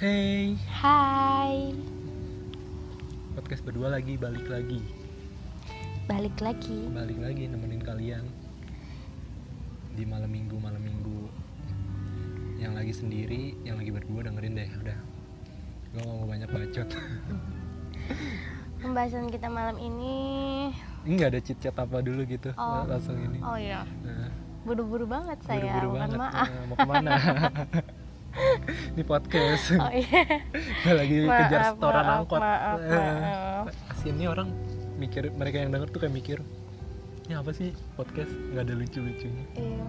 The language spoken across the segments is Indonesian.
Hey, Hai, podcast berdua lagi, balik lagi, balik lagi. balik lagi nemenin kalian di malam minggu malam minggu yang lagi sendiri, yang lagi berdua dengerin deh, udah. Gue mau banyak bacot. Pembahasan kita malam ini, nggak ada chit chat apa dulu gitu, Oh. langsung ini. oh iya, Nah, buru-buru banget saya. buru-buru banget. maaf. Nah, mau ke mana? ini podcast. Oh iya. Gua lagi kejar Maaf, setoran maaf, angkot. maaf, Eh, maaf. Nih orang mikir mereka yang denger tuh kayak mikir, ini apa sih podcast nggak ada lucu-lucunya. Iya.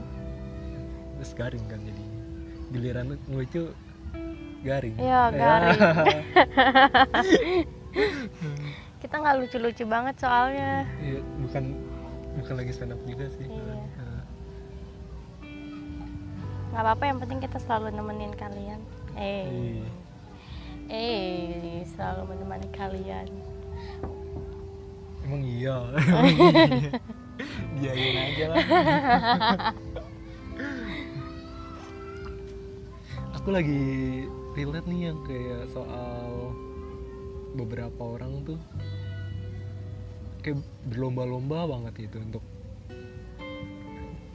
terus garing kan jadinya giliran ngelucu garing Iya, Ya. garing. Kita nggak lucu-lucu banget soalnya. Iya, bukan bukan lagi stand up juga sih Iya. Nah, Nggak apa-apa, yang penting kita selalu nemenin kalian. Eh, eh, selalu menemani kalian. emang iya iya. diain aja lah aku lagi relate nih yang kayak soal beberapa orang tuh kayak berlomba-lomba banget itu untuk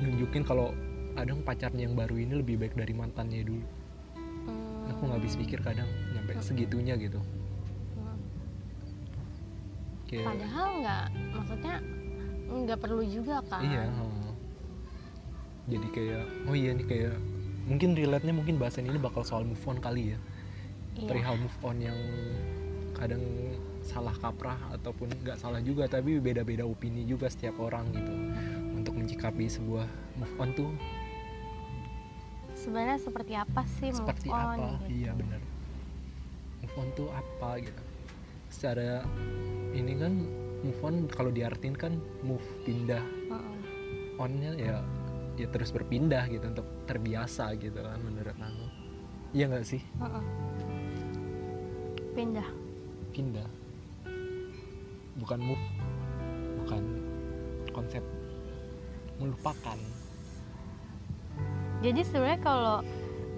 nunjukin kalau kadang pacarnya yang baru ini lebih baik dari mantannya dulu aku nggak habis pikir kadang nyampe segitunya gitu kayak Padahal nggak, maksudnya nggak perlu juga kan? Iya. heeh. Jadi kayak oh iya nih kayak mungkin relate-nya mungkin bahasan ini bakal soal move on kali ya. Iya. Perihal move on yang kadang salah kaprah ataupun nggak salah juga tapi beda-beda opini juga setiap orang gitu untuk mencikapi sebuah move on tuh Sebenarnya seperti apa sih move seperti on? apa gitu? iya bener move on tuh apa gitu secara ini kan move on kalau diartin kan move pindah Heeh. onnya ya ya terus berpindah gitu untuk terbiasa gitu kan menurut aku iya nggak sih Heeh. Pindah. pindah bukan move bukan konsep melupakan Jadi sebenarnya kalau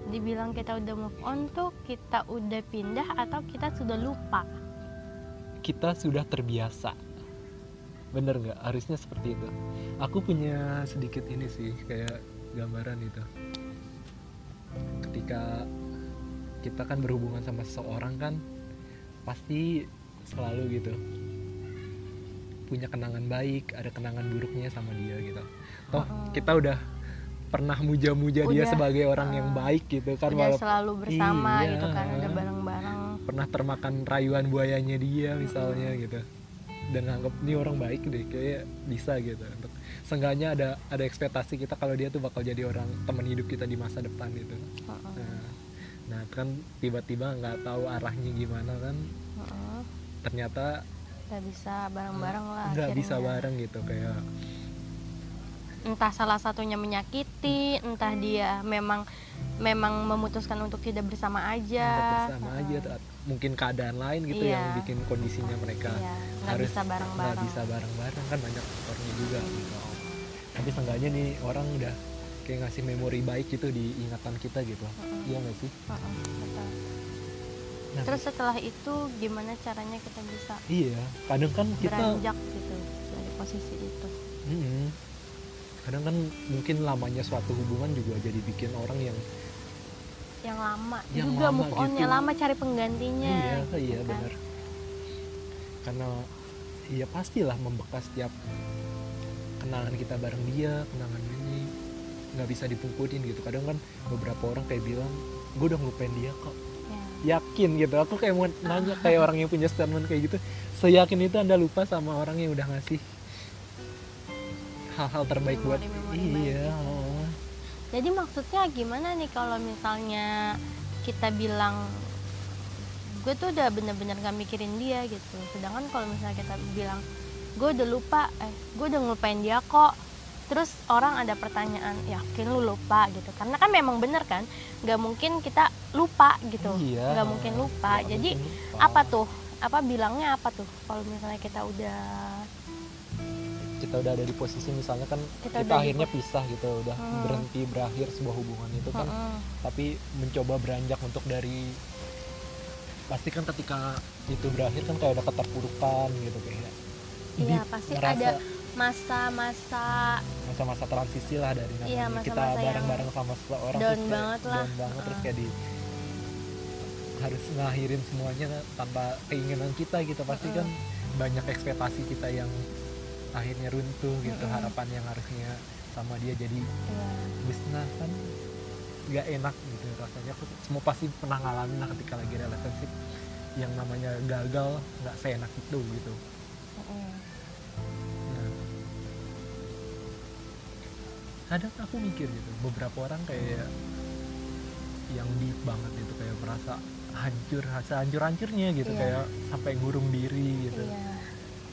dibilang kita udah move on tuh kita udah pindah atau kita sudah lupa? kita sudah terbiasa. Bener nggak? Harusnya seperti itu. Aku punya sedikit ini sih kayak gambaran itu. Ketika kita kan berhubungan sama seseorang kan pasti selalu gitu punya kenangan baik ada kenangan buruknya sama dia gitu. Toh Heeh. kita udah pernah muja-muja dia sebagai orang yang heeh. baik gitu kan udah walaupun selalu bersama Iya. gitu kan, udah bareng-bareng. pernah termakan rayuan buayanya dia misalnya gitu dan nganggap ini orang baik deh kayak bisa gitu untuk seenggaknya ada ada ekspektasi kita kalau dia tuh bakal jadi orang teman hidup kita di masa depan gitu Heeh. nah, nah kan tiba-tiba nggak tahu arahnya gimana kan Heeh. ternyata Nggak bisa bareng-bareng lah. nggak bisa bareng gitu kayak entah salah satunya menyakiti, entah dia memang memang memutuskan untuk tidak bersama aja. tetap bersama aja Heeh. tuh. mungkin keadaan lain gitu Iya. yang bikin kondisinya mereka Iya, nggak harus bisa nggak bareng-bareng. bisa bareng-bareng kan banyak faktornya juga gitu tapi seenggaknya nih orang udah kayak ngasih memori baik gitu di ingatan kita gitu Heeh. iya nggak sih Heeh, betul. Nah, Terus setelah itu gimana caranya kita bisa iya kadang kan kita beranjak gitu dari posisi itu? Mm-mm. Kadang kan mungkin lamanya suatu hubungan juga jadi bikin orang yang Yang lama Yang juga lama move on-nya gitu. lama cari penggantinya. iya gitu iya kan. benar karena iya pastilah membekas tiap kenangan kita bareng dia kenangan ini nggak bisa dipungkurin gitu kadang kan beberapa orang kayak bilang gue udah ngelupain dia kok Ya. yakin gitu aku kayak mau nanya kayak orang yang punya statement kayak gitu seyakin itu anda lupa sama orang yang udah ngasih hal-hal terbaik buat iya oh. Jadi maksudnya gimana nih kalau misalnya kita bilang gue tuh udah bener-bener gak mikirin dia gitu. Sedangkan kalau misalnya kita bilang gue udah lupa, eh gue udah ngelupain dia kok. Terus orang ada pertanyaan, yakin lu lupa gitu? Karena kan memang bener kan, nggak mungkin kita lupa gitu, Iya. nggak mungkin lupa. Nggak Jadi mungkin lupa. apa tuh? Apa bilangnya apa tuh? Kalau misalnya kita udah kita udah ada di posisi misalnya kan Kita kita, akhirnya pisah gitu udah Hmm. berhenti berakhir sebuah hubungan itu kan Heeh. tapi mencoba beranjak untuk dari pasti kan ketika itu berakhir kan kayak ada keterpurukan gitu kayak Iya, pasti ngerasa ada masa-masa masa-masa transisi lah dari namanya Iya, kita bareng-bareng sama seseorang down terus kayak banget lah. down banget terus Heeh. kayak di harus ngakhirin semuanya tanpa keinginan kita gitu pasti kan banyak ekspektasi kita yang akhirnya runtuh gitu Mm-mm. harapan yang harusnya sama dia jadi musnah kan nggak enak gitu rasanya aku semua pasti pernah ngalamin lah ketika lagi relationship yang namanya gagal nggak seenak itu gitu. Nah, kadang aku mikir gitu beberapa orang kayak yang deep banget gitu kayak merasa hancur rasa hancur hancurnya gitu Iya. kayak sampai ngurung diri gitu iya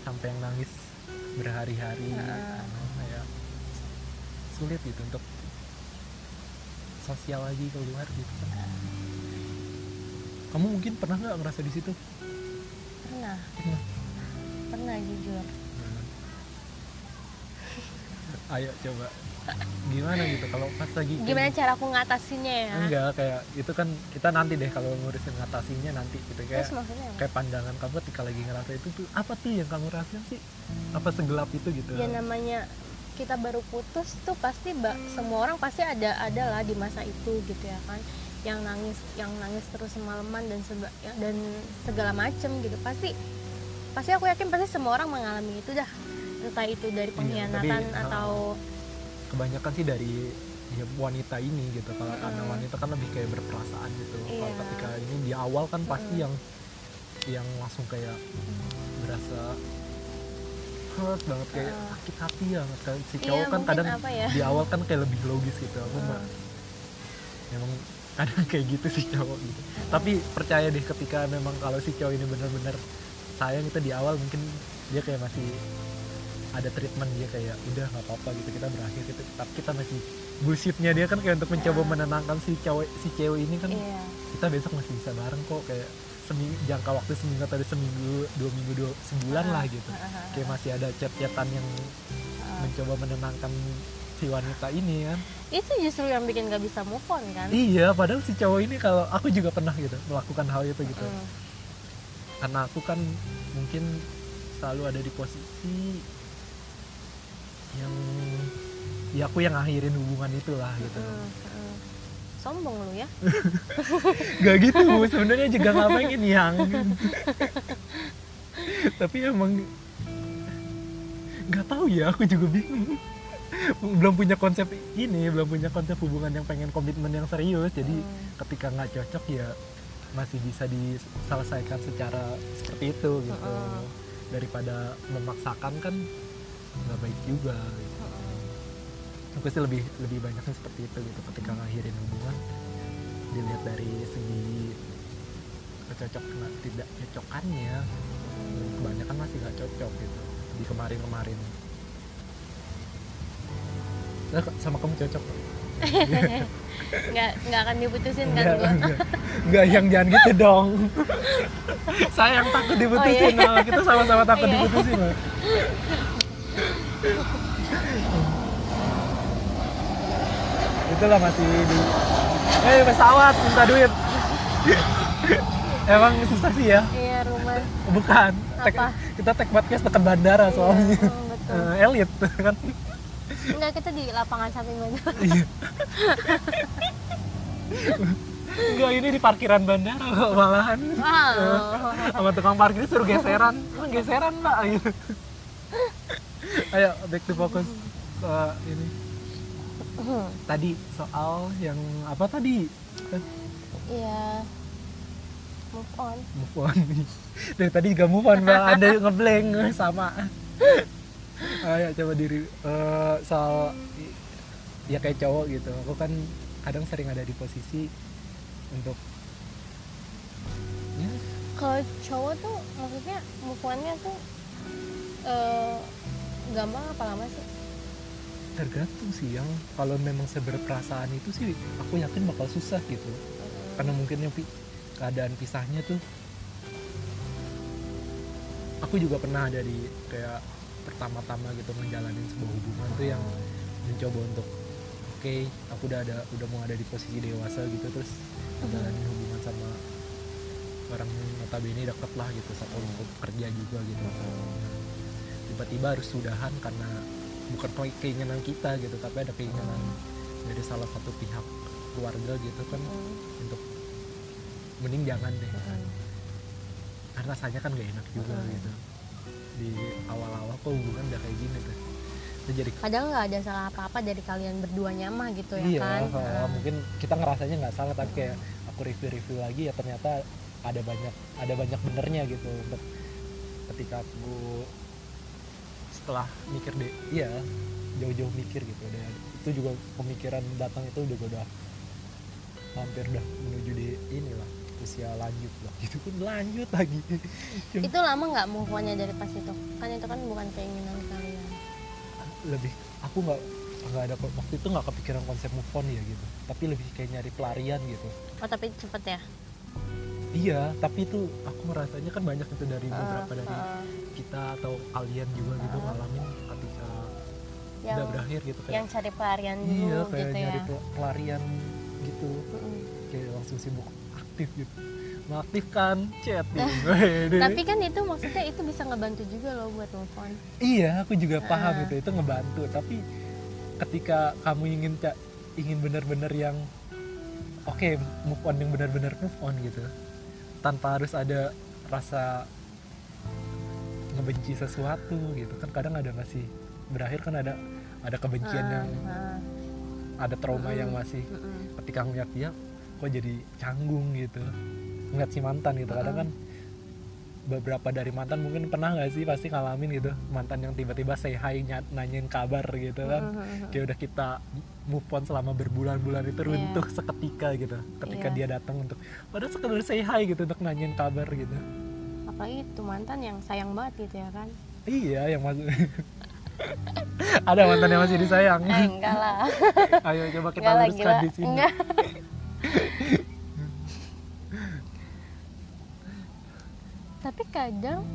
sampai yang nangis berhari-hari. Karena kayak sulit gitu untuk sosial lagi keluar gitu. Kan kamu mungkin pernah nggak ngerasa di situ? Pernah. Pernah. pernah jujur. Ayo coba gimana gitu kalau pas lagi gimana gitu? cara aku ngatasinnya ya? Enggak kayak itu kan kita nanti deh kalau ngurusin ngatasinya nanti gitu kayak terus maksudnya kayak pandangan kamu ketika lagi ngerasa itu tuh apa tuh yang kamu rasain sih? Apa segelap itu gitu? Ya namanya kita baru putus tuh pasti semua orang pasti ada ada lah di masa itu gitu ya kan. Yang nangis yang nangis terus semalaman dan seba, ya, dan segala macem gitu. Pasti pasti aku yakin pasti semua orang mengalami itu dah. Entah itu dari Iya, pengkhianatan tapi, atau kebanyakan sih dari ya, wanita ini gitu kalau karena Mm-mm. wanita kan lebih kayak berperasaan gitu kalau Iya. ketika ini di awal kan pasti Mm-mm. yang yang langsung kayak berasa hurt banget kayak Ah. sakit hati ya si Iya, cowok kan mungkin kadang ya? di awal kan kayak lebih logis gitu aku mah Hmm. memang kadang kayak gitu sih cowok gitu tapi percaya deh ketika memang kalau si cowok ini benar-benar sayang itu di awal mungkin dia kayak masih ada treatment dia kayak udah nggak apa-apa gitu kita berakhir gitu. Tapi kita masih bullshitnya dia kan kayak untuk mencoba Ah. menenangkan si cowok si cewek ini kan iya. kita besok masih bisa bareng kok kayak seminggu jangka waktu seminggu atau seminggu dua minggu dua sebulan Ah, lah gitu. ah, ah, kayak masih ada chat-chatan yang mencoba menenangkan si wanita ini kan. Itu justru yang bikin gak bisa move on kan? Iya padahal si cowok ini kalau aku juga pernah gitu melakukan hal itu gitu. Mm. karena aku kan mungkin selalu ada di posisi yang ya aku yang akhirin hubungan itulah gitu Mm, mm. sombong lu ya gak gitu sebenarnya juga nggak pengen yang tapi emang nggak tahu ya aku juga bingung belum punya konsep ini belum punya konsep hubungan yang pengen komitmen yang serius jadi Hmm. ketika nggak cocok ya masih bisa diselesaikan secara seperti itu gitu Mm-mm. daripada memaksakan kan nggak baik juga gitu. aku sih lebih lebih banyaknya seperti itu gitu ketika ngakhirin hubungan dilihat dari segi kecocok tidak cocokannya kebanyakan masih nggak cocok gitu di kemarin kemarin nah, sama kamu cocok nggak nggak akan diputusin kan enggak. Enggak, yang jangan gitu dong. Saya yang takut diputusin, Oh, iya. nah. kita sama-sama takut Iya. diputusin. Itulah masih di Eh, pesawat minta duit. Emang susah sih ya? iya rumah Bukan. Tek- Apa? kita take podcast dekat bandara soalnya. Iya, mm, betul Eh, elit kan. enggak kita di lapangan samping bandara Iya. Enggak, ini di parkiran bandara kok malahan. wow sama tukang parkir suruh geseran emang geseran mbak gitu ayo back to focus ke ini. Tadi soal yang apa tadi? Iya. Move on. Move on. Dari tadi juga move on mbak. Ada ngeblank sama. Ayo coba diri eh, soal ya kayak cowok gitu. Aku kan kadang sering ada di posisi untuk ya. Kalau cowok tuh maksudnya move onnya tuh eh, gampang apa lama sih? Tergantung sih yang kalau memang seberperasaan itu sih aku yakin bakal susah gitu. Karena mungkin yang keadaan pisahnya tuh aku juga pernah ada di kayak pertama-tama gitu menjalani sebuah hubungan tuh yang mencoba untuk oke aku udah ada udah mau ada di posisi dewasa gitu terus menjalani hubungan sama orang notabene deket lah gitu satu lingkup kerja juga gitu tiba-tiba harus sudahan karena bukan ke- keinginan kita gitu tapi ada keinginan dari salah satu pihak keluarga gitu kan Mm, untuk mending jangan deh. Mm. karena rasanya kan gak enak juga Mm. gitu. Di awal-awal kok hubungan udah kayak gini tuh. Itu jadi padahal nggak ada salah apa-apa dari kalian berdua nyamah gitu ya iya kan? Nah, mungkin kita ngerasanya nggak salah tapi kayak aku review-review lagi ya ternyata ada banyak ada banyak benernya gitu untuk ketika aku setelah mikir deh. Iya jauh-jauh mikir gitu. Deh itu juga pemikiran datang itu udah udah hampir udah menuju di inilah usia lanjut lah. Gitu pun lanjut lagi. Itu lama nggak move on-nya dari pas itu? Kan itu kan bukan keinginan kalian. Lebih aku nggak nggak ada waktu itu nggak kepikiran konsep move on ya gitu. Tapi lebih kayak nyari pelarian gitu. Oh tapi cepet ya iya tapi itu aku ngerasanya kan banyak itu dari Ah, beberapa dari ah. kita atau kalian juga gitu Ah. ngalamin ketika yang udah berakhir gitu kayak yang cari pelarian dulu iya kayak gitu ya nyari pel- pelarian gitu Mm-mm. kayak langsung sibuk aktif gitu mengaktifkan chatting Wede. tapi kan itu maksudnya itu bisa ngebantu juga loh buat move on iya aku juga paham Ah. itu itu ngebantu tapi ketika kamu ingin ingin benar-benar yang oke move on yang benar-benar move on gitu tanpa harus ada rasa ngebenci sesuatu gitu kan kadang ada masih berakhir kan ada ada kebencian Ah, yang ah. ada trauma yang Mm-mm. masih Mm-mm. ketika ngeliat dia kok jadi canggung gitu ngeliat si mantan gitu kadang kan beberapa dari mantan mungkin pernah nggak sih pasti ngalamin gitu? Mantan yang tiba-tiba say hi ny- nanyain kabar gitu kan. Mm-mm. kayak udah kita move on selama berbulan-bulan itu Iya. runtuh seketika gitu ketika Iya. dia datang untuk padahal sekedar say hi gitu untuk nanyain kabar gitu. Apalagi itu mantan yang sayang banget gitu ya kan? Iya yang masuk ada mantan yang masih disayang. Eh, enggak lah. Ayo coba kita enggak luruskan di sini enggak tapi kadang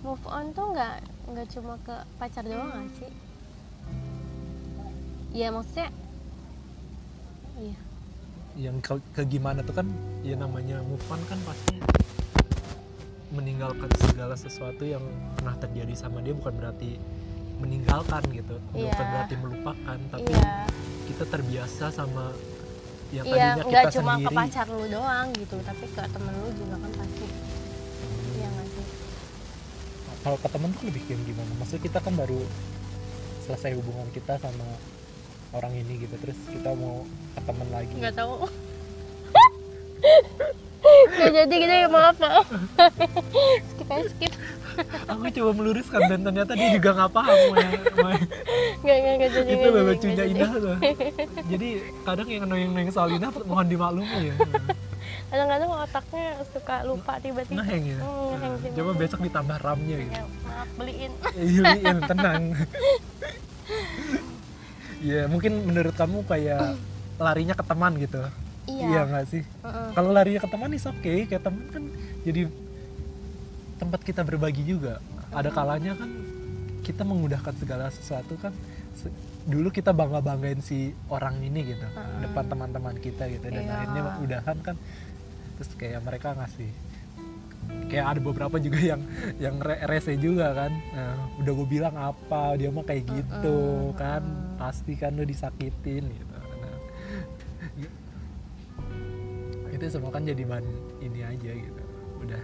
move on tuh nggak nggak cuma ke pacar doang gak sih? Ya maksudnya iya. Yang ke, ke gimana tuh kan ya namanya move on kan pasti meninggalkan segala sesuatu yang pernah terjadi sama dia bukan berarti meninggalkan gitu. Bukan Iya. berarti melupakan tapi iya. kita terbiasa sama yang iya tadinya nggak kita cuma sendiri. ke pacar lu doang gitu tapi ke temen lu juga kan pasti kalau ke temen tuh lebih kayak gimana maksudnya kita kan baru selesai hubungan kita sama orang ini gitu terus kita mau ke temen lagi nggak tahu nggak jadi gitu ya maaf maaf skip aja skip aku coba meluruskan dan ternyata dia juga nggak paham. Maya. nggak nggak nggak jadi itu lucunya jadi. Indah tuh jadi kadang yang annoying-annoying soal Indah mohon dimaklumi ya kadang-kadang otaknya suka lupa tiba-tiba. Ngeheng ya? Hmm, ngeheng sih. coba besok ditambah RAM-nya gitu. Ya, maaf beliin. Iliin, tenang. Ya mungkin menurut kamu kayak larinya ke teman gitu. Iya. Nggak sih? Heeh. kalau larinya ke teman is oke kayak teman kan jadi tempat kita berbagi juga. Ada kalanya kan kita mengudahkan segala sesuatu kan Se- dulu kita bangga banggain si orang ini gitu Mm-mm. depan teman-teman kita gitu dan Iya. akhirnya udahan kan terus kayak mereka ngasih kayak ada beberapa juga yang yang re- rese juga kan nah, udah gue bilang apa dia mah kayak gitu Mm-mm, kan mm-mm. pasti kan lu disakitin gitu nah, itu semua kan jadi bahan ini aja gitu udah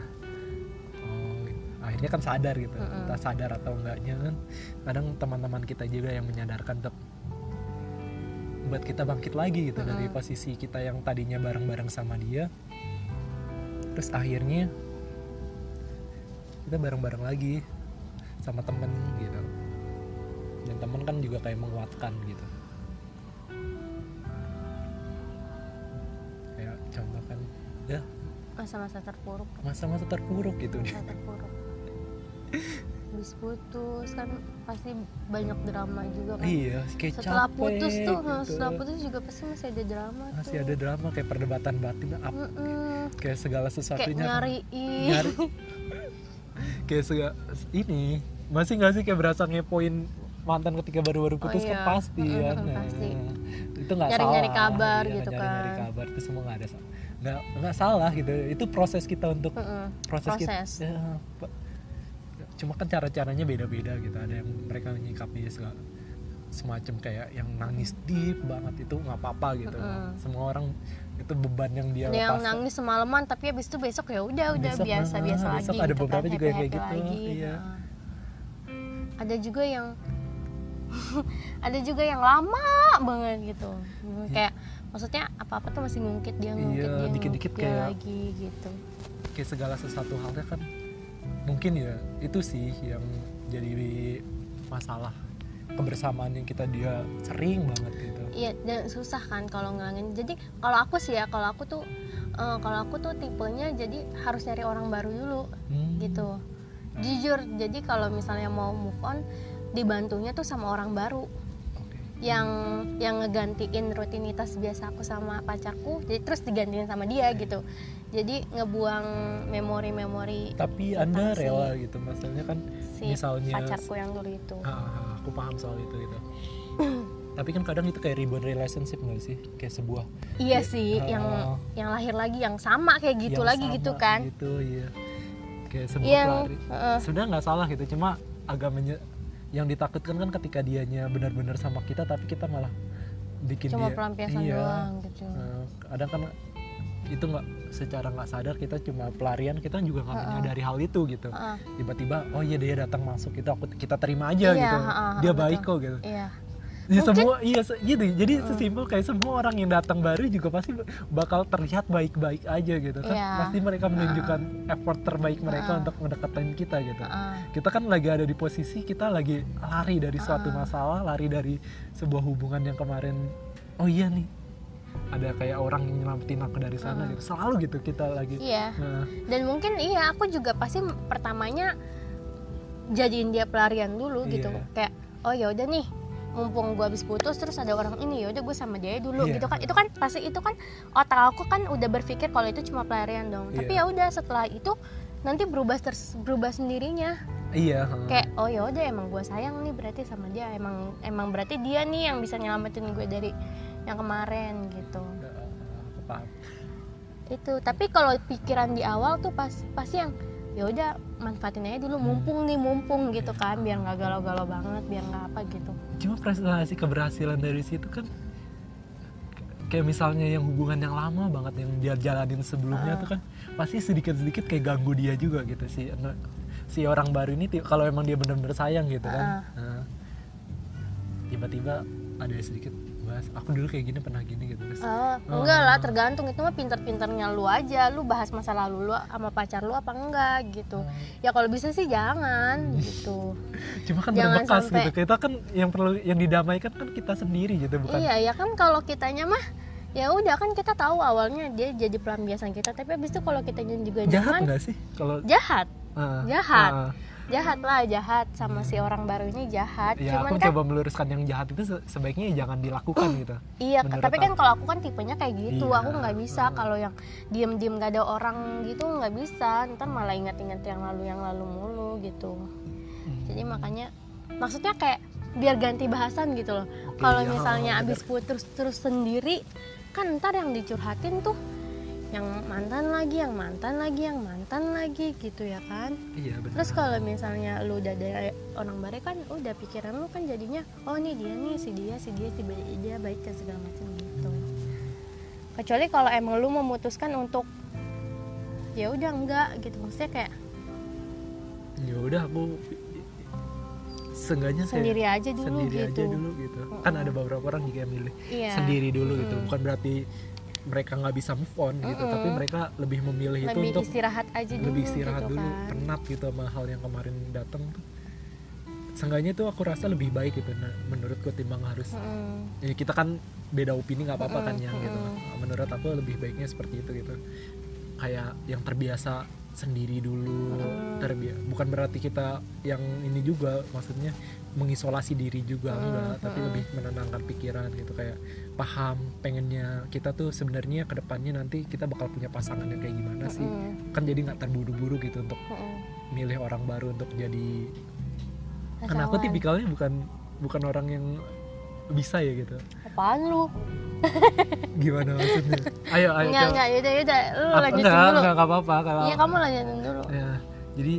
oh, akhirnya kan sadar gitu Mm-mm. entah sadar atau enggaknya kan kadang teman-teman kita juga yang menyadarkan untuk buat kita bangkit lagi gitu dari Mm-mm. posisi kita yang tadinya bareng-bareng sama dia terus akhirnya kita bareng-bareng lagi sama temen gitu. Dan temen kan juga kayak menguatkan gitu. Kayak contoh kan ya. Masa-masa terpuruk. Masa-masa terpuruk gitu. Masa terpuruk habis putus kan pasti banyak drama juga kan iya kayak setelah capek putus tuh gitu. setelah putus juga pasti masih ada drama masih tuh. ada drama kayak perdebatan batin up Mm-mm. kayak segala kayak sesuatunya kan. nyariin nyari kayak sega ini masih nggak sih kayak berasa ngepoin mantan ketika baru-baru putus Oh, kan iya. pasti Mm-mm, kan Nah, pasti. itu nggak salah kabar Iya, gitu nyari-nyari kan. kabar itu semua nggak ada sa- nggak nggak salah gitu itu proses kita untuk Mm-mm. proses, kita Proses. ya, Pak. Cuma kan cara caranya beda beda gitu ada yang mereka menyikapi segala semacam kayak yang nangis deep banget itu nggak apa-apa gitu Mm-mm. semua orang itu beban yang dia ada yang lepas nangis semalaman tapi habis itu besok ya udah udah Besok, biasa ah, biasa besok lagi ada gitu beberapa kan, juga yang kayak gitu, lagi. iya. Nah. ada juga yang ada juga yang lama banget gitu Hmm, kayak maksudnya apa apa tuh masih ngungkit dia ngungkit Iya, dia dikit-dikit ngungkit dia kayak- lagi gitu kayak segala sesuatu halnya kan mungkin ya itu sih yang jadi masalah kebersamaan yang kita dia sering banget gitu Iya dan susah kan kalau ngilangin. Jadi kalau aku sih ya kalau aku tuh eh, kalau aku tuh tipenya jadi harus nyari orang baru dulu Hmm. gitu. Jujur jadi kalau misalnya mau move on dibantunya tuh sama orang baru. Yang yang ngegantiin rutinitas biasa aku sama pacarku jadi terus digantiin sama dia gitu. Jadi ngebuang memori-memori tapi anda si- rela gitu maksudnya kan si Misalnya- pacarku yang dulu itu. ah, ah, aku paham soal itu gitu tapi kan kadang itu kayak ribbon relationship nggak sih kayak sebuah Iya Ya, sih ah. yang yang lahir lagi yang sama kayak gitu yang lagi sama gitu kan. gitu iya kayak sebuah Yang pelari heeh. sudah nggak salah gitu cuma agak menye- yang ditakutkan kan ketika dianya benar-benar sama kita tapi kita malah bikin cuma dia pelampiasan iya. doang gitu. Nah, kadang kan itu nggak secara nggak sadar kita cuma pelarian kita juga nggak Heeh. menyadari hal itu gitu tiba-tiba oh iya dia datang masuk itu aku kita terima aja Iya, gitu heeh, dia betul. baik kok gitu Iya. Ya, Mungkin- semua iya se- gitu jadi sesimpel kayak semua orang yang datang baru juga pasti bakal terlihat baik-baik aja gitu kan Iya. pasti mereka menunjukkan effort terbaik mereka Heeh. untuk mendekatin kita gitu Heeh. kita kan lagi ada di posisi kita lagi lari dari suatu Ah. masalah lari dari sebuah hubungan yang kemarin oh iya nih ada kayak orang yang nyelamatin aku dari sana gitu selalu gitu kita lagi Iya. Nah, Dan mungkin iya aku juga pasti pertamanya jadiin dia pelarian dulu gitu. Iya. Kayak oh ya udah nih mumpung gue habis putus terus ada orang ini ya udah gue sama dia dulu Iya. gitu kan. Itu kan pasti itu kan otak aku kan udah berpikir kalau itu cuma pelarian dong. Tapi Iya. ya udah setelah itu nanti berubah ters- berubah sendirinya. Iya heeh. kayak oh ya udah emang gue sayang nih berarti sama dia. Emang emang berarti dia nih yang bisa nyelamatin gue dari yang kemarin gitu. Heeh, aku paham. Itu. Tapi kalau pikiran di awal tuh pas pasti yang ya udah manfaatin aja dulu Hmm. mumpung nih mumpung gitu kan biar nggak galau-galau banget biar nggak apa gitu cuma prestasi keberhasilan dari situ kan kayak misalnya yang hubungan yang lama banget yang dia jalanin sebelumnya Ah. tuh kan pasti sedikit-sedikit kayak ganggu dia juga gitu sih si orang baru ini kalau emang dia benar-benar sayang gitu kan Ah. Nah, tiba-tiba ada sedikit bahas. Aku dulu kayak gini pernah gini gitu terus oh, Oh. enggak lah tergantung. Itu mah pinter-pinternya lu aja. Lu bahas masa lalu lu sama pacar lu apa enggak gitu. Ya kalau bisa sih jangan gitu. Cuma kan Jangan berbekas sampai- gitu. Kita kan yang perlu yang didamaikan kan kita sendiri gitu bukan? Iya ya kan kalau kitanya mah ya udah kan kita tahu awalnya dia jadi pelampiasan kita. Tapi abis itu kalau kitanya juga jahat nyaman sih? Kalau jahat. Ah, Jahat. ah. Jahat lah jahat sama si orang baru ini jahat ya cuman aku kan coba meluruskan yang jahat itu se- sebaiknya jangan dilakukan gitu Iya, tapi kan kalau aku kan tipenya kayak gitu, Iya. aku nggak bisa kalau yang diem-diem gak ada orang gitu nggak bisa, ntar malah ingat-ingat yang lalu yang lalu mulu gitu. Jadi makanya maksudnya kayak biar ganti bahasan gitu loh. Kalau iya, misalnya bener. abis putus terus sendiri, kan ntar yang dicurhatin tuh yang mantan lagi, yang mantan lagi, yang mantan lagi gitu ya kan. iya benar Terus kalau misalnya lu udah ada orang baru kan udah pikiran lu kan jadinya oh nih dia nih si dia si dia tiba dia baik dan segala macam gitu. Kecuali kalau emang lu memutuskan untuk ya udah enggak gitu maksudnya kayak ya udah aku seenggaknya saya sendiri aja dulu sendiri gitu. aja dulu gitu kan ada beberapa orang juga yang milih Iya. sendiri dulu gitu Mm. bukan berarti mereka nggak bisa move on gitu Mm-mm. tapi mereka lebih memilih itu Lebih untuk istirahat aja dulu lebih istirahat gitu dulu kan. penat gitu sama hal yang kemarin datang tuh seenggaknya tuh aku rasa lebih baik gitu nah, menurutku timbang harus Mm-mm. ya kita kan beda opini nggak apa-apa kan yang gitu menurut aku lebih baiknya seperti itu gitu kayak yang terbiasa sendiri dulu Mm. terbia bukan berarti kita yang ini juga maksudnya mengisolasi diri juga Mm, enggak tapi mm. lebih menenangkan pikiran gitu kayak paham pengennya kita tuh sebenarnya ke depannya nanti kita bakal punya pasangan yang kayak gimana sih. Mm-mm. kan jadi nggak terburu-buru gitu untuk Mm-mm. milih orang baru untuk jadi karena aku Pasangan. tipikalnya bukan bukan orang yang bisa ya gitu. Apaan lu? Gimana maksudnya? Ayo ayo Enggak, coba. enggak, yaudah, yaudah, lu Apa- lanjutin enggak, dulu. enggak apa-apa kalau Iya, kamu lanjutin dulu. Ya jadi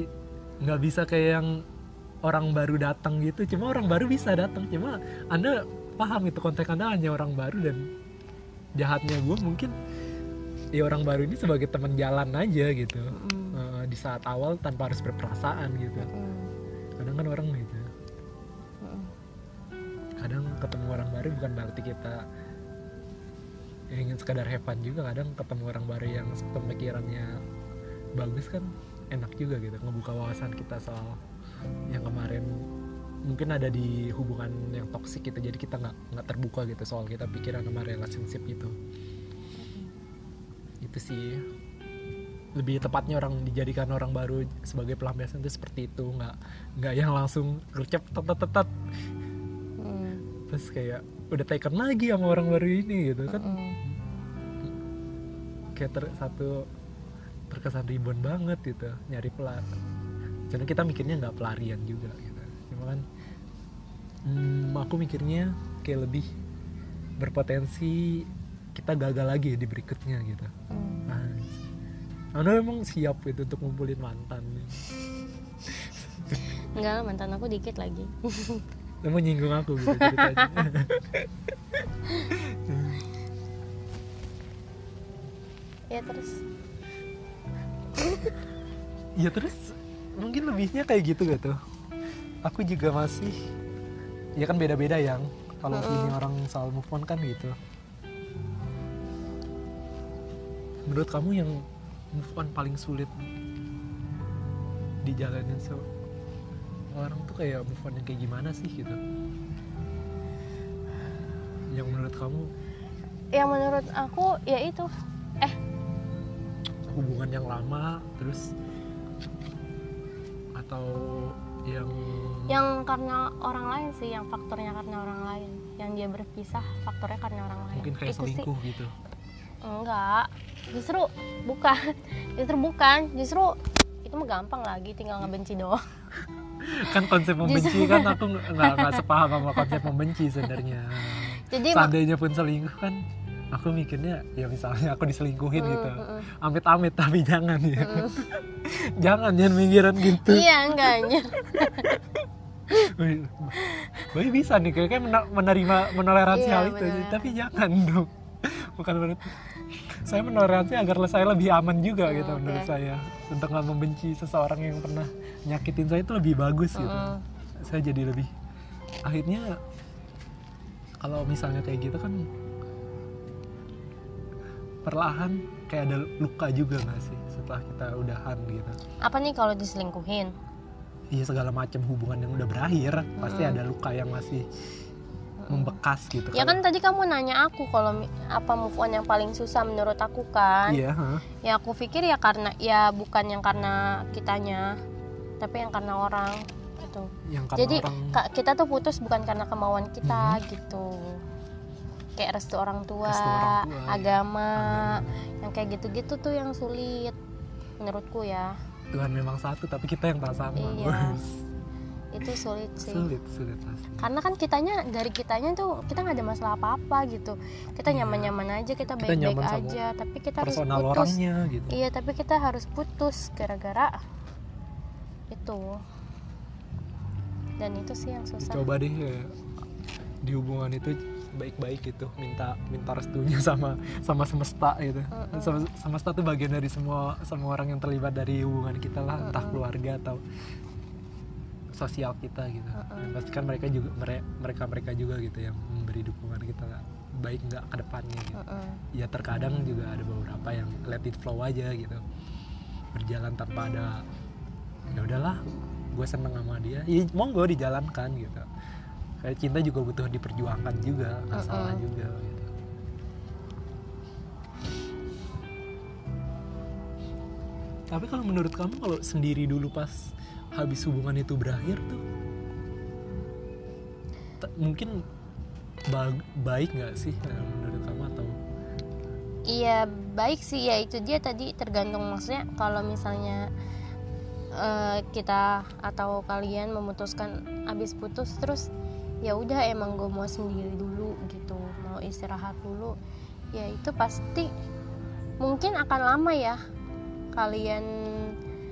nggak bisa kayak yang orang baru datang gitu. Cuma orang baru bisa datang. Cuma anda paham itu konteks anda hanya orang baru dan jahatnya gue mungkin ya orang baru ini sebagai teman jalan aja gitu. Mm, Eh, di saat awal tanpa harus berperasaan gitu. Mm, kadang kan orang gitu. Mm. kadang ketemu orang baru bukan berarti kita ya ingin sekadar have fun juga kadang ketemu orang baru yang pemikirannya bagus kan enak juga gitu ngebuka wawasan kita soal yang kemarin mungkin ada di hubungan yang toksik gitu jadi kita nggak nggak terbuka gitu soal kita pikiran sama relationship itu itu sih. Lebih tepatnya orang dijadikan orang baru sebagai pelampiasan itu seperti itu nggak nggak yang langsung gercep tet tet tet Mm, terus kayak udah taken lagi sama orang baru ini gitu kan. Mm. kayak ter, satu terkesan ribon banget gitu nyari pelar. Karena kita mikirnya nggak pelarian juga gitu cuma kan hmm, aku mikirnya kayak lebih berpotensi kita gagal lagi di berikutnya gitu. Nah anda emang siap gitu untuk ngumpulin mantan Enggak, mantan aku dikit lagi. Emang nyinggung aku gitu ceritanya. Ya terus? Ya terus? Mungkin lebihnya kayak gitu gitu aku juga masih ya kan beda-beda yang. Kalau Mm-mm. ini orang soal move on kan gitu. Menurut kamu yang move on paling sulit dijalanin so orang tuh kayak move on yang kayak gimana sih gitu? Yang menurut kamu? Yang menurut aku ya itu. Eh, hubungan yang lama terus atau yang yang karena orang lain sih Yang faktornya karena orang lain. Yang dia berpisah faktornya karena orang lain. Mungkin kayak Itu sih. selingkuh gitu. Enggak, justru bukan, justru bukan, justru itu mah gampang lagi, tinggal ngebenci doang. kan konsep membenci kan aku nggak nggak sepaham sama konsep membenci sebenarnya. Jadi seandainya pun selingkuh kan aku mikirnya ya misalnya aku diselingkuhin Mm, gitu mm, mm. amit-amit tapi jangan ya jangan jangan mikiran gitu iya enggak anjir. Wih, Wih, bisa nih kayak men- menerima menoleransi Iya, hal itu menerima. tapi jangan dong bukan berarti saya menoleransi agar saya lebih aman juga Hmm, gitu oke. menurut saya untuk nggak membenci seseorang yang pernah nyakitin saya itu lebih bagus gitu Mm. saya jadi lebih akhirnya kalau misalnya kayak gitu kan perlahan kayak ada luka juga nggak sih setelah kita udahan gitu Apa nih kalau diselingkuhin? iya segala macam hubungan yang udah berakhir pasti Mm. ada luka yang masih membekas gitu Ya kan tadi kamu nanya aku kalau apa move on yang paling susah menurut aku kan. iya ha. Ya aku pikir ya karena ya bukan yang karena kitanya, tapi yang karena orang gitu. yang karena Jadi orang kita tuh putus bukan karena kemauan kita Mhm. gitu. Kayak restu orang tua, Restu orang tua, agama, agama. yang kayak gitu-gitu tuh yang sulit menurutku ya. Tuhan memang satu tapi kita yang tak sama Iya. Itu sulit sih. sulit sulit pasti Karena kan kitanya dari kitanya tuh kita nggak ada masalah apa-apa gitu. Kita Iya. nyaman-nyaman aja, kita Kita baik-baik nyaman sama aja, tapi kita harus putus. orangnya gitu Iya, tapi kita harus putus gara-gara itu. Dan itu sih yang susah. coba deh kayak di hubungan itu baik-baik gitu minta minta restunya sama sama semesta gitu Mm-mm. sama semesta tuh bagian dari semua semua orang yang terlibat dari hubungan kita lah entah Mm-mm. keluarga atau sosial kita gitu Mm-mm. dan pasti kan mereka juga mereka mereka juga gitu yang memberi dukungan kita baik nggak ke depannya gitu Mm-mm. ya terkadang juga ada beberapa yang let it flow aja gitu berjalan tanpa ada ya udahlah gue seneng sama dia ya monggo dijalankan gitu kayak cinta juga butuh diperjuangkan juga nggak Mm-mm. salah juga gitu. Tapi kalau menurut kamu kalau sendiri dulu pas habis hubungan itu berakhir tuh mungkin ba- baik nggak sih eh, menurut kamu atau? Iya baik sih. Ya itu dia tadi tergantung maksudnya kalau misalnya eh, kita atau kalian memutuskan habis putus terus ya udah emang gue mau sendiri dulu gitu mau istirahat dulu. Ya itu pasti mungkin akan lama ya kalian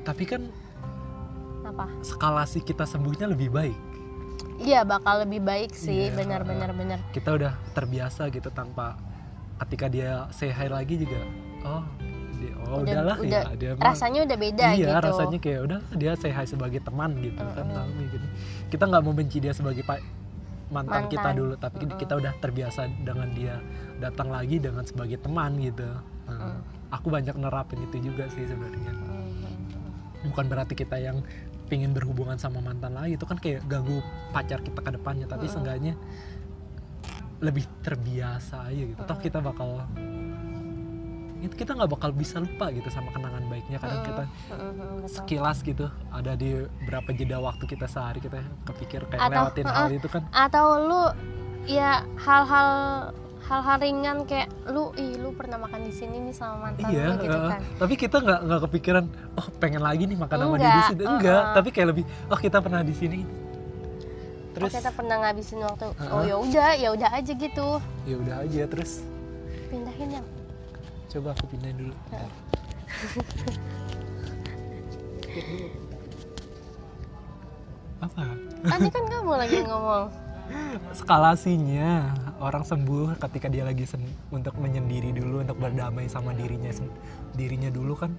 tapi kan apa? skalasi kita sembuhnya lebih baik. Iya bakal lebih baik sih Iya. benar benar benar. kita udah terbiasa gitu tanpa ketika dia say hi lagi juga oh dia, oh Udah- udahlah udah. ya dia mah- rasanya udah beda iya gitu. rasanya kayak udah dia say hi sebagai teman gitu kan Mm-mm. kami gitu kita nggak mau benci dia sebagai pak mantan, kita Mantan. dulu tapi Mm-mm. kita udah terbiasa dengan dia datang lagi dengan sebagai teman gitu Nah, Mm. aku banyak nerapin itu juga sih sebenarnya Mhm. bukan berarti kita yang pingin berhubungan sama mantan lagi itu kan kayak ganggu pacar kita ke depannya tapi Mm-mm. seenggaknya lebih terbiasa aja gitu toh kita bakal itu kita nggak bakal bisa lupa gitu sama kenangan baiknya kadang kita sekilas gitu ada di berapa jeda waktu kita sehari kita kepikir kayak Atau, lewatin uh-uh. hal itu kan atau lu ya hal-hal hal-hal ringan kayak lu ih lu pernah makan di sini nih sama mantan iya lu gitu uh, kan tapi kita nggak nggak kepikiran oh pengen lagi nih makan sama dia di Enggak, sini enggak uh-uh. tapi kayak lebih oh kita pernah di sini terus oh, kita pernah ngabisin waktu Uh-uh. oh ya udah ya udah aja gitu ya udah aja terus pindahin yang coba aku pindahin dulu. Apa? Tadi kan kamu lagi ngomong. Skalasinya orang sembuh ketika dia lagi sen- untuk menyendiri dulu untuk berdamai sama dirinya dirinya dulu kan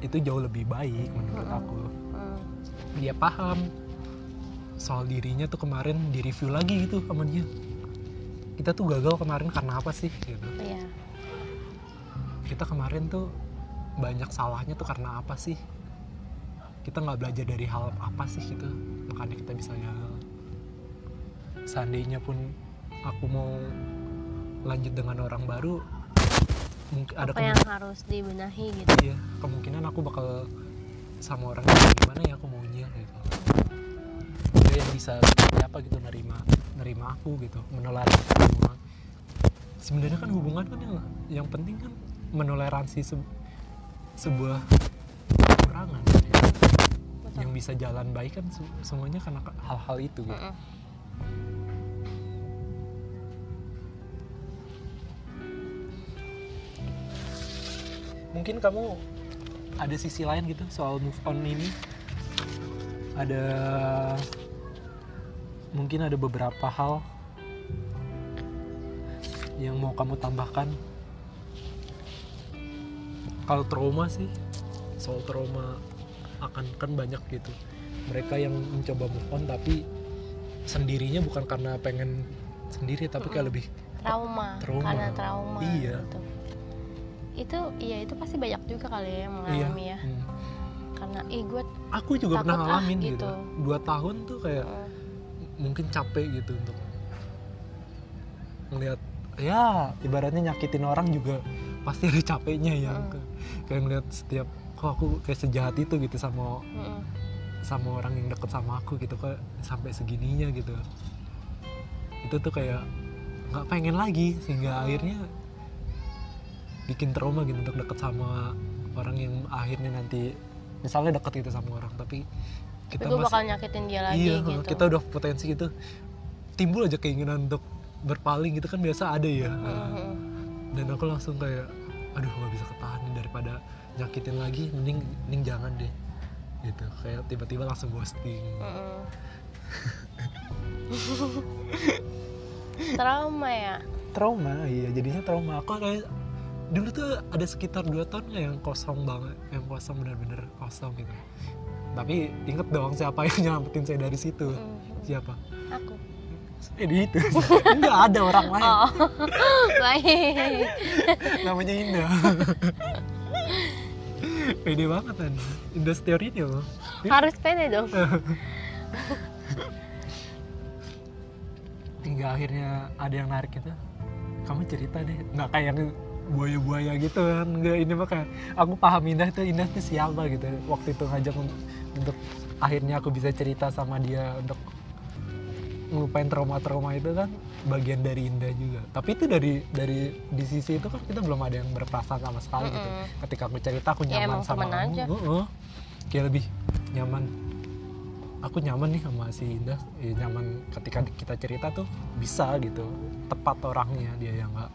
itu jauh lebih baik menurut aku. Hmm. dia paham soal dirinya tuh kemarin di review lagi gitu sama dia. Kita tuh gagal kemarin karena apa sih gitu. Iya kita kemarin tuh banyak salahnya tuh karena apa sih? Kita nggak belajar dari hal apa sih gitu. Makanya kita bisa gagal seandainya pun aku mau lanjut dengan orang baru mungkin ada apa yang harus dibenahi gitu? Iya kemungkinan aku bakal sama orang yang gimana ya aku maunya gitu. Dia yang bisa apa gitu nerima nerima aku gitu menoleransi semua. Sebenarnya kan hubungan kan yang yang penting kan menoleransi se- sebuah kekurangan ya. Betul. yang bisa jalan baik kan se- semuanya karena hal-hal itu gitu. Mungkin kamu ada sisi lain gitu soal move on ini ada mungkin ada beberapa hal yang mau kamu tambahkan kalau trauma sih soal trauma akan kan banyak gitu mereka yang mencoba move on tapi sendirinya bukan karena pengen sendiri tapi kayak lebih trauma, Trauma. karena trauma Iya. gitu. itu iya itu pasti banyak juga kali ya yang mengalami ya hmm. karena ih gue aku juga Takut pernah ah, ngalamin gitu. gitu. dua tahun tuh kayak mm, mungkin capek gitu untuk ngelihat ya ibaratnya nyakitin orang juga pasti ada capeknya ya. Mm. Kayak ngeliat setiap kok aku kayak sejahat itu gitu sama mm, sama orang yang deket sama aku gitu kok sampai segininya gitu. Itu tuh kayak nggak pengen lagi sehingga akhirnya bikin trauma gitu untuk deket sama orang yang akhirnya nanti misalnya deket gitu sama orang tapi tapi kita gue masih bakal nyakitin dia lagi iya gitu. kita udah potensi gitu timbul aja keinginan untuk berpaling gitu kan biasa ada ya. Mhm. Dan aku langsung kayak aduh nggak bisa ketahan nih daripada nyakitin lagi mending mending jangan deh. Gitu. Kayak tiba-tiba langsung ghosting. Mm-mm. trauma ya? Trauma iya. Jadinya trauma. Aku kayak dulu tuh ada sekitar dua tahun nggak yang kosong banget yang kosong bener-bener kosong gitu. Tapi inget dong siapa yang nyelamatin saya dari situ. Mm, siapa? Aku eh itu. Nggak ada orang lain. Oh. Baik namanya Indah pede banget kan Indah loh. Harus pede dong. Hingga akhirnya ada yang narik gitu kamu cerita deh. Nggak kayak yang buaya-buaya gitu kan nggak ini mah kayak aku paham Indah itu Indah itu siapa gitu. Waktu itu ngajak un- untuk akhirnya aku bisa cerita sama dia untuk ngelupain trauma-trauma itu kan bagian dari Indah juga. Tapi itu dari dari di sisi itu kan kita belum ada yang berperasaan sama sekali gitu. Mm-mm. ketika aku cerita aku Ya, nyaman emang sama kamu. aja. Heeh. kayak lebih nyaman. Aku nyaman nih sama si Indah. Eh, nyaman ketika kita cerita tuh bisa gitu. Tepat orangnya dia yang nggak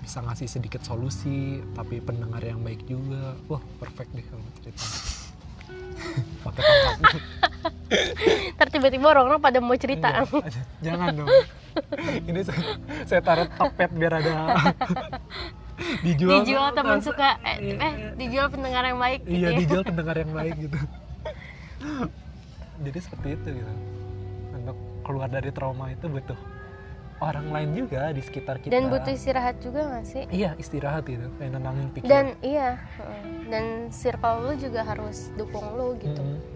bisa ngasih sedikit solusi tapi pendengar yang baik juga. Wah perfect deh kalau cerita. Pakai tongkat Ntar tiba-tiba orang-orang pada mau cerita. Iya, jangan dong. Ini saya, saya taruh topet biar ada dijual dijual teman suka. Eh, Iya. eh dijual pendengar yang baik gitu iya ya. dijual pendengar yang baik gitu. Jadi seperti itu gitu. Untuk keluar dari trauma itu butuh orang lain juga di sekitar kita. Dan butuh istirahat juga gak sih? Iya istirahat gitu. Kayak nenangin pikiran. Dan iya dan circle lu juga harus dukung lu gitu. Mm-mm.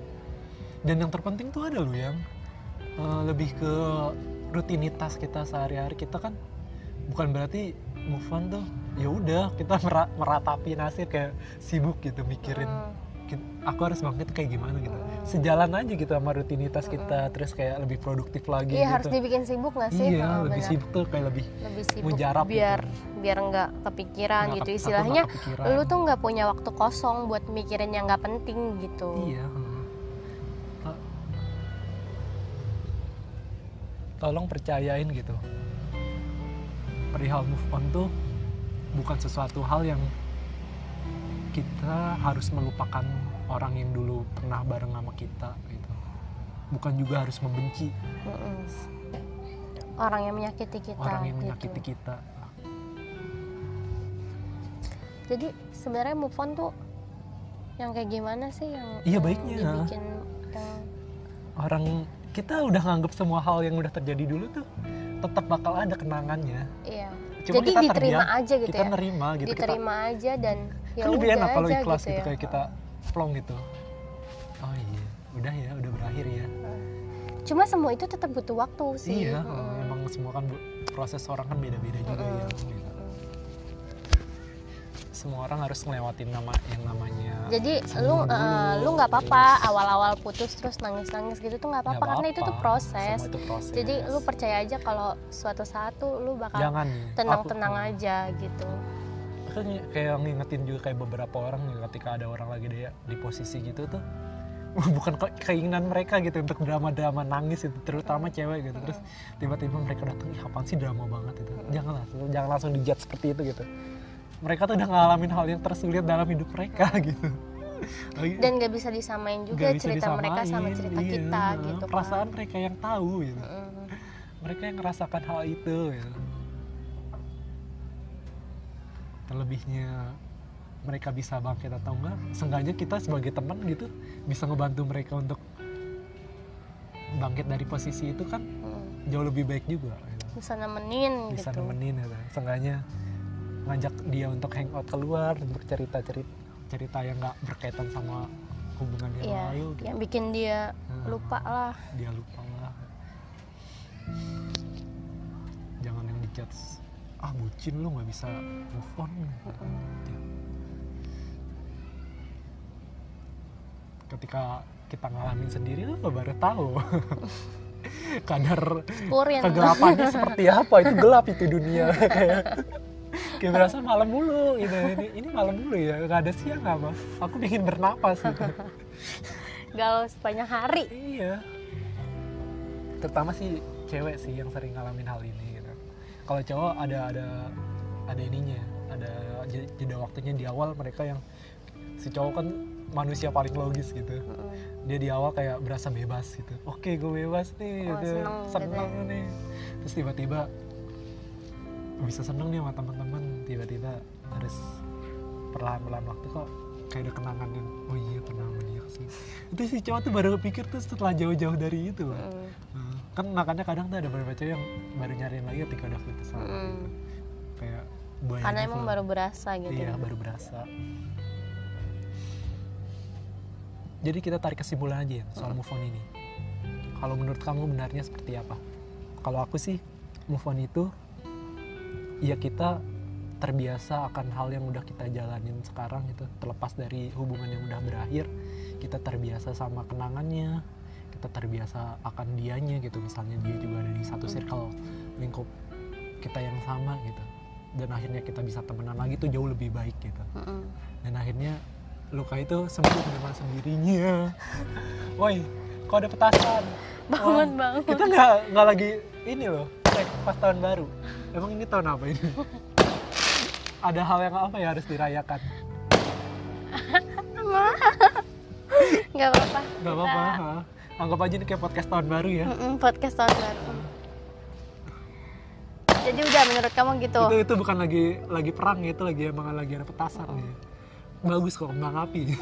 Dan yang terpenting tuh ada loh yang eh, lebih ke rutinitas kita sehari-hari kita kan bukan berarti move on tuh ya udah kita mera- meratapi nasib kayak sibuk gitu mikirin Hmm. aku harus bangkit kayak gimana gitu Hmm. sejalan aja gitu sama rutinitas kita terus kayak lebih produktif lagi iya gitu harus dibikin sibuk gak sih iya Heeh, lebih benar. sibuk tuh kayak lebih lebih sibuk mujarab gitu. biar biar nggak kepikiran nggak gitu istilahnya kepikiran. lu tuh nggak punya waktu kosong buat mikirin yang nggak penting gitu iya tolong percayain gitu perihal move on tuh bukan sesuatu hal yang kita harus melupakan orang yang dulu pernah bareng sama kita gitu bukan juga harus membenci Mm-mm. orang yang menyakiti kita orang yang gitu. menyakiti kita jadi sebenarnya move on tuh yang kayak gimana sih yang Iya, yang baiknya. dibikin yang orang kita udah nganggap semua hal yang udah terjadi dulu tuh tetap bakal ada kenangannya iya Cuma jadi kita diterima terdiam, aja gitu kita ya nerima gitu kita diterima aja dan ya kan lebih enak kalau ikhlas gitu, ya. kayak kita plong gitu oh iya udah ya udah berakhir ya cuma semua itu tetap butuh waktu sih iya Mm-mm. emang semua kan proses orang kan beda-beda juga Mm-mm. ya gitu. Semua orang harus ngelewatin nama yang namanya jadi lu dulu, lu nggak apa-apa terus awal-awal putus terus nangis-nangis gitu tuh nggak apa-apa karena itu tuh apa-apa. proses. Semua itu proses. Jadi lu percaya aja kalau suatu saat tuh lu bakal tenang-tenang aja gitu. Kan kayak ngingetin juga kayak beberapa orang nih ketika ada orang lagi dia di posisi gitu tuh bukan ke- keinginan mereka gitu untuk drama-drama nangis itu terutama cewek gitu. Terus tiba-tiba mereka datang ih apaan sih drama banget itu? Jangan langsung jangan langsung dijudge seperti itu gitu mereka tuh udah ngalamin hal yang tersulit dalam hidup mereka gitu dan nggak bisa disamain juga bisa cerita mereka sama disamain, cerita iya. kita gitu kan. perasaan mereka yang tahu gitu Mm-mm. mereka yang ngerasakan hal itu gitu. terlebihnya mereka bisa bangkit atau enggak seenggaknya kita sebagai teman gitu bisa ngebantu mereka untuk bangkit dari posisi itu kan Mm. jauh lebih baik juga gitu. bisa nemenin bisa gitu nemenin gitu. seenggaknya ngajak dia untuk hangout keluar untuk cerita cerita cerita yang nggak berkaitan sama hubungan yang Iya, lalu gitu. yang bikin dia Hmm. lupa lah. Dia lupa lah. Jangan yang dicat ah bucin lu nggak bisa move on. Ketika kita ngalamin sendiri lu baru tahu. Kadar kegelapannya seperti apa. Itu gelap itu dunia kayak berasa malam mulu gitu. Ini ini malam mulu ya. Nggak ada siang apa aku bikin bernapas gitu. Galau sepanjang hari. Iya. Terutama sih cewek sih yang sering ngalamin hal ini gitu. Kalau cowok ada ada ada ininya ada je- jeda waktunya di awal mereka yang si cowok kan manusia paling logis gitu. Dia di awal kayak berasa bebas gitu. Oke gue bebas nih Oh, gitu. seneng gitu seneng nih. Terus tiba-tiba bisa seneng nih sama teman-teman tiba-tiba harus perlahan-perlahan waktu kok kayak ada kenangan yang oh iya pernah sama dia sih itu si cowok tuh baru pikir tuh setelah jauh-jauh dari itu. Mm. Nah, kan makanya kadang tuh ada beberapa cewek yang baru nyariin lagi ketika udah putus sama Mm. gitu. kayak buaya karena gitu emang baru berasa gitu iya ya. baru berasa jadi kita tarik kesimpulan aja ya soal move on ini kalau menurut kamu benarnya seperti apa kalau aku sih move on itu ya kita terbiasa akan hal yang udah kita jalanin sekarang itu terlepas dari hubungan yang udah berakhir kita terbiasa sama kenangannya kita terbiasa akan dianya gitu. Misalnya dia juga ada di satu circle lingkup kita yang sama gitu. Dan akhirnya kita bisa temenan lagi tuh jauh lebih baik gitu. Dan akhirnya luka itu sembuh dengan sendirinya. Woi kok ada petasan? Bangun bangun. kita nggak nggak lagi ini loh cek pas tahun baru. Emang ini tahun apa ini ada hal yang apa ya harus dirayakan? Nggak apa-apa. Kita- apa-apa ha. anggap aja ini kayak podcast tahun baru ya. Mm-mm, podcast tahun baru. Jadi udah menurut kamu gitu? Itu itu bukan lagi lagi perang ya, itu lagi emang lagi ada petasan ya. bagus kok kembang api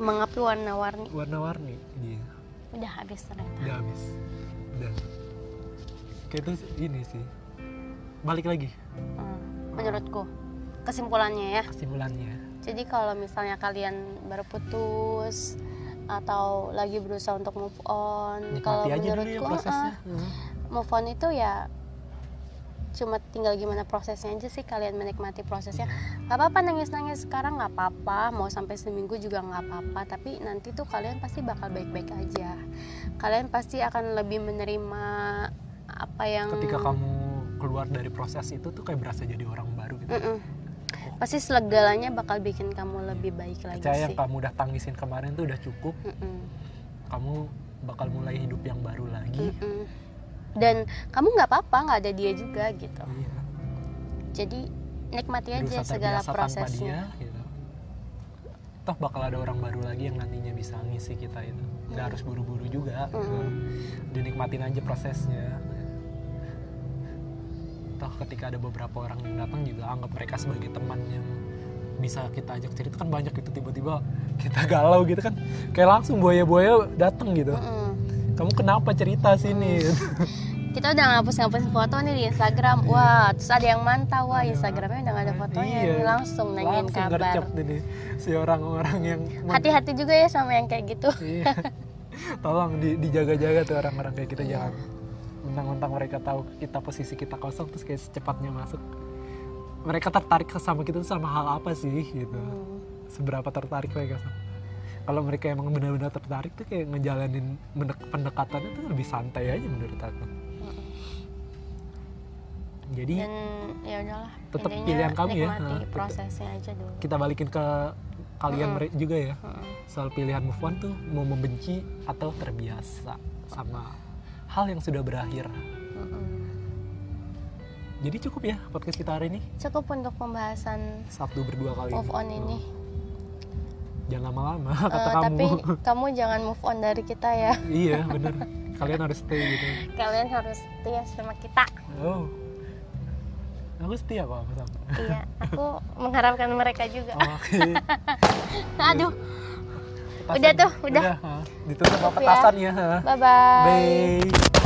mengapi warna-warni. Warna-warni iya. Udah habis ternyata. Udah habis. Udah. Kayak itu ini sih balik lagi? Hmm, menurutku. Kesimpulannya ya. Kesimpulannya. Jadi kalau misalnya kalian baru putus atau lagi berusaha untuk move on kalau ya menurutku prosesnya. ah, Hmm. move on itu ya cuma tinggal gimana prosesnya aja sih kalian menikmati prosesnya. Nggak apa-apa nangis-nangis sekarang nggak apa-apa mau sampai seminggu juga nggak apa-apa tapi nanti tuh kalian pasti bakal baik-baik aja. Kalian pasti akan lebih menerima apa yang ketika kamu keluar dari proses itu tuh kayak berasa jadi orang baru gitu Mm-mm. pasti segalanya bakal bikin kamu lebih baik lagi percaya sih yang kamu udah tangisin kemarin tuh udah cukup Mm-mm. kamu bakal mulai hidup yang baru lagi Mm-mm. dan kamu nggak apa-apa nggak ada dia juga gitu Iya. jadi nikmati aja segala prosesnya dia, gitu. toh bakal ada orang baru lagi yang nantinya bisa ngisi kita itu nggak Hmm. harus buru-buru juga gitu. Mm-mm. dinikmatin aja prosesnya toh ketika ada beberapa orang yang datang juga anggap mereka sebagai teman yang bisa kita ajak cerita kan banyak gitu tiba-tiba kita galau gitu kan. Kayak langsung buaya-buaya datang gitu. Mm-mm. kamu kenapa cerita sini? Kita udah ngapus-ngapus foto nih di Instagram. Wah terus ada yang mantau. Wah Instagramnya udah gak ada fotonya. Iya. Langsung nanyain langsung kabar. ini si orang-orang yang hati-hati juga ya sama yang kayak gitu. Iya. Tolong di- dijaga-jaga tuh orang-orang kayak kita Iya. jangan mentang-mentang mereka tahu kita posisi kita kosong terus kayak secepatnya masuk. Mereka tertarik sama kita tuh sama hal apa sih gitu. Hmm. Seberapa tertarik mereka sama. Kalau mereka emang benar-benar tertarik tuh kayak ngejalanin pendekatannya tuh lebih santai aja menurut aku. Jadi dan ya udahlah Tetep intinya pilihan kamu ya. Nah, prosesnya aja dulu kita balikin ke kalian mere- juga ya. Mm-mm. soal pilihan move on tuh mau membenci atau terbiasa sama hal yang sudah berakhir. Mm-mm. Jadi cukup ya podcast kita hari ini cukup untuk pembahasan Sabtu berdua kali move on ini Jangan lama-lama Eh, kata kamu. tapi kamu jangan move on dari kita ya iya bener. Kalian harus stay gitu. kalian harus setia sama kita Oh. Aku setia kok sama iya aku mengharapkan mereka juga Oh, Oke. aduh Petasan. Udah tuh, udah. ha. Ditutup ya. petasan ya. bye Bye.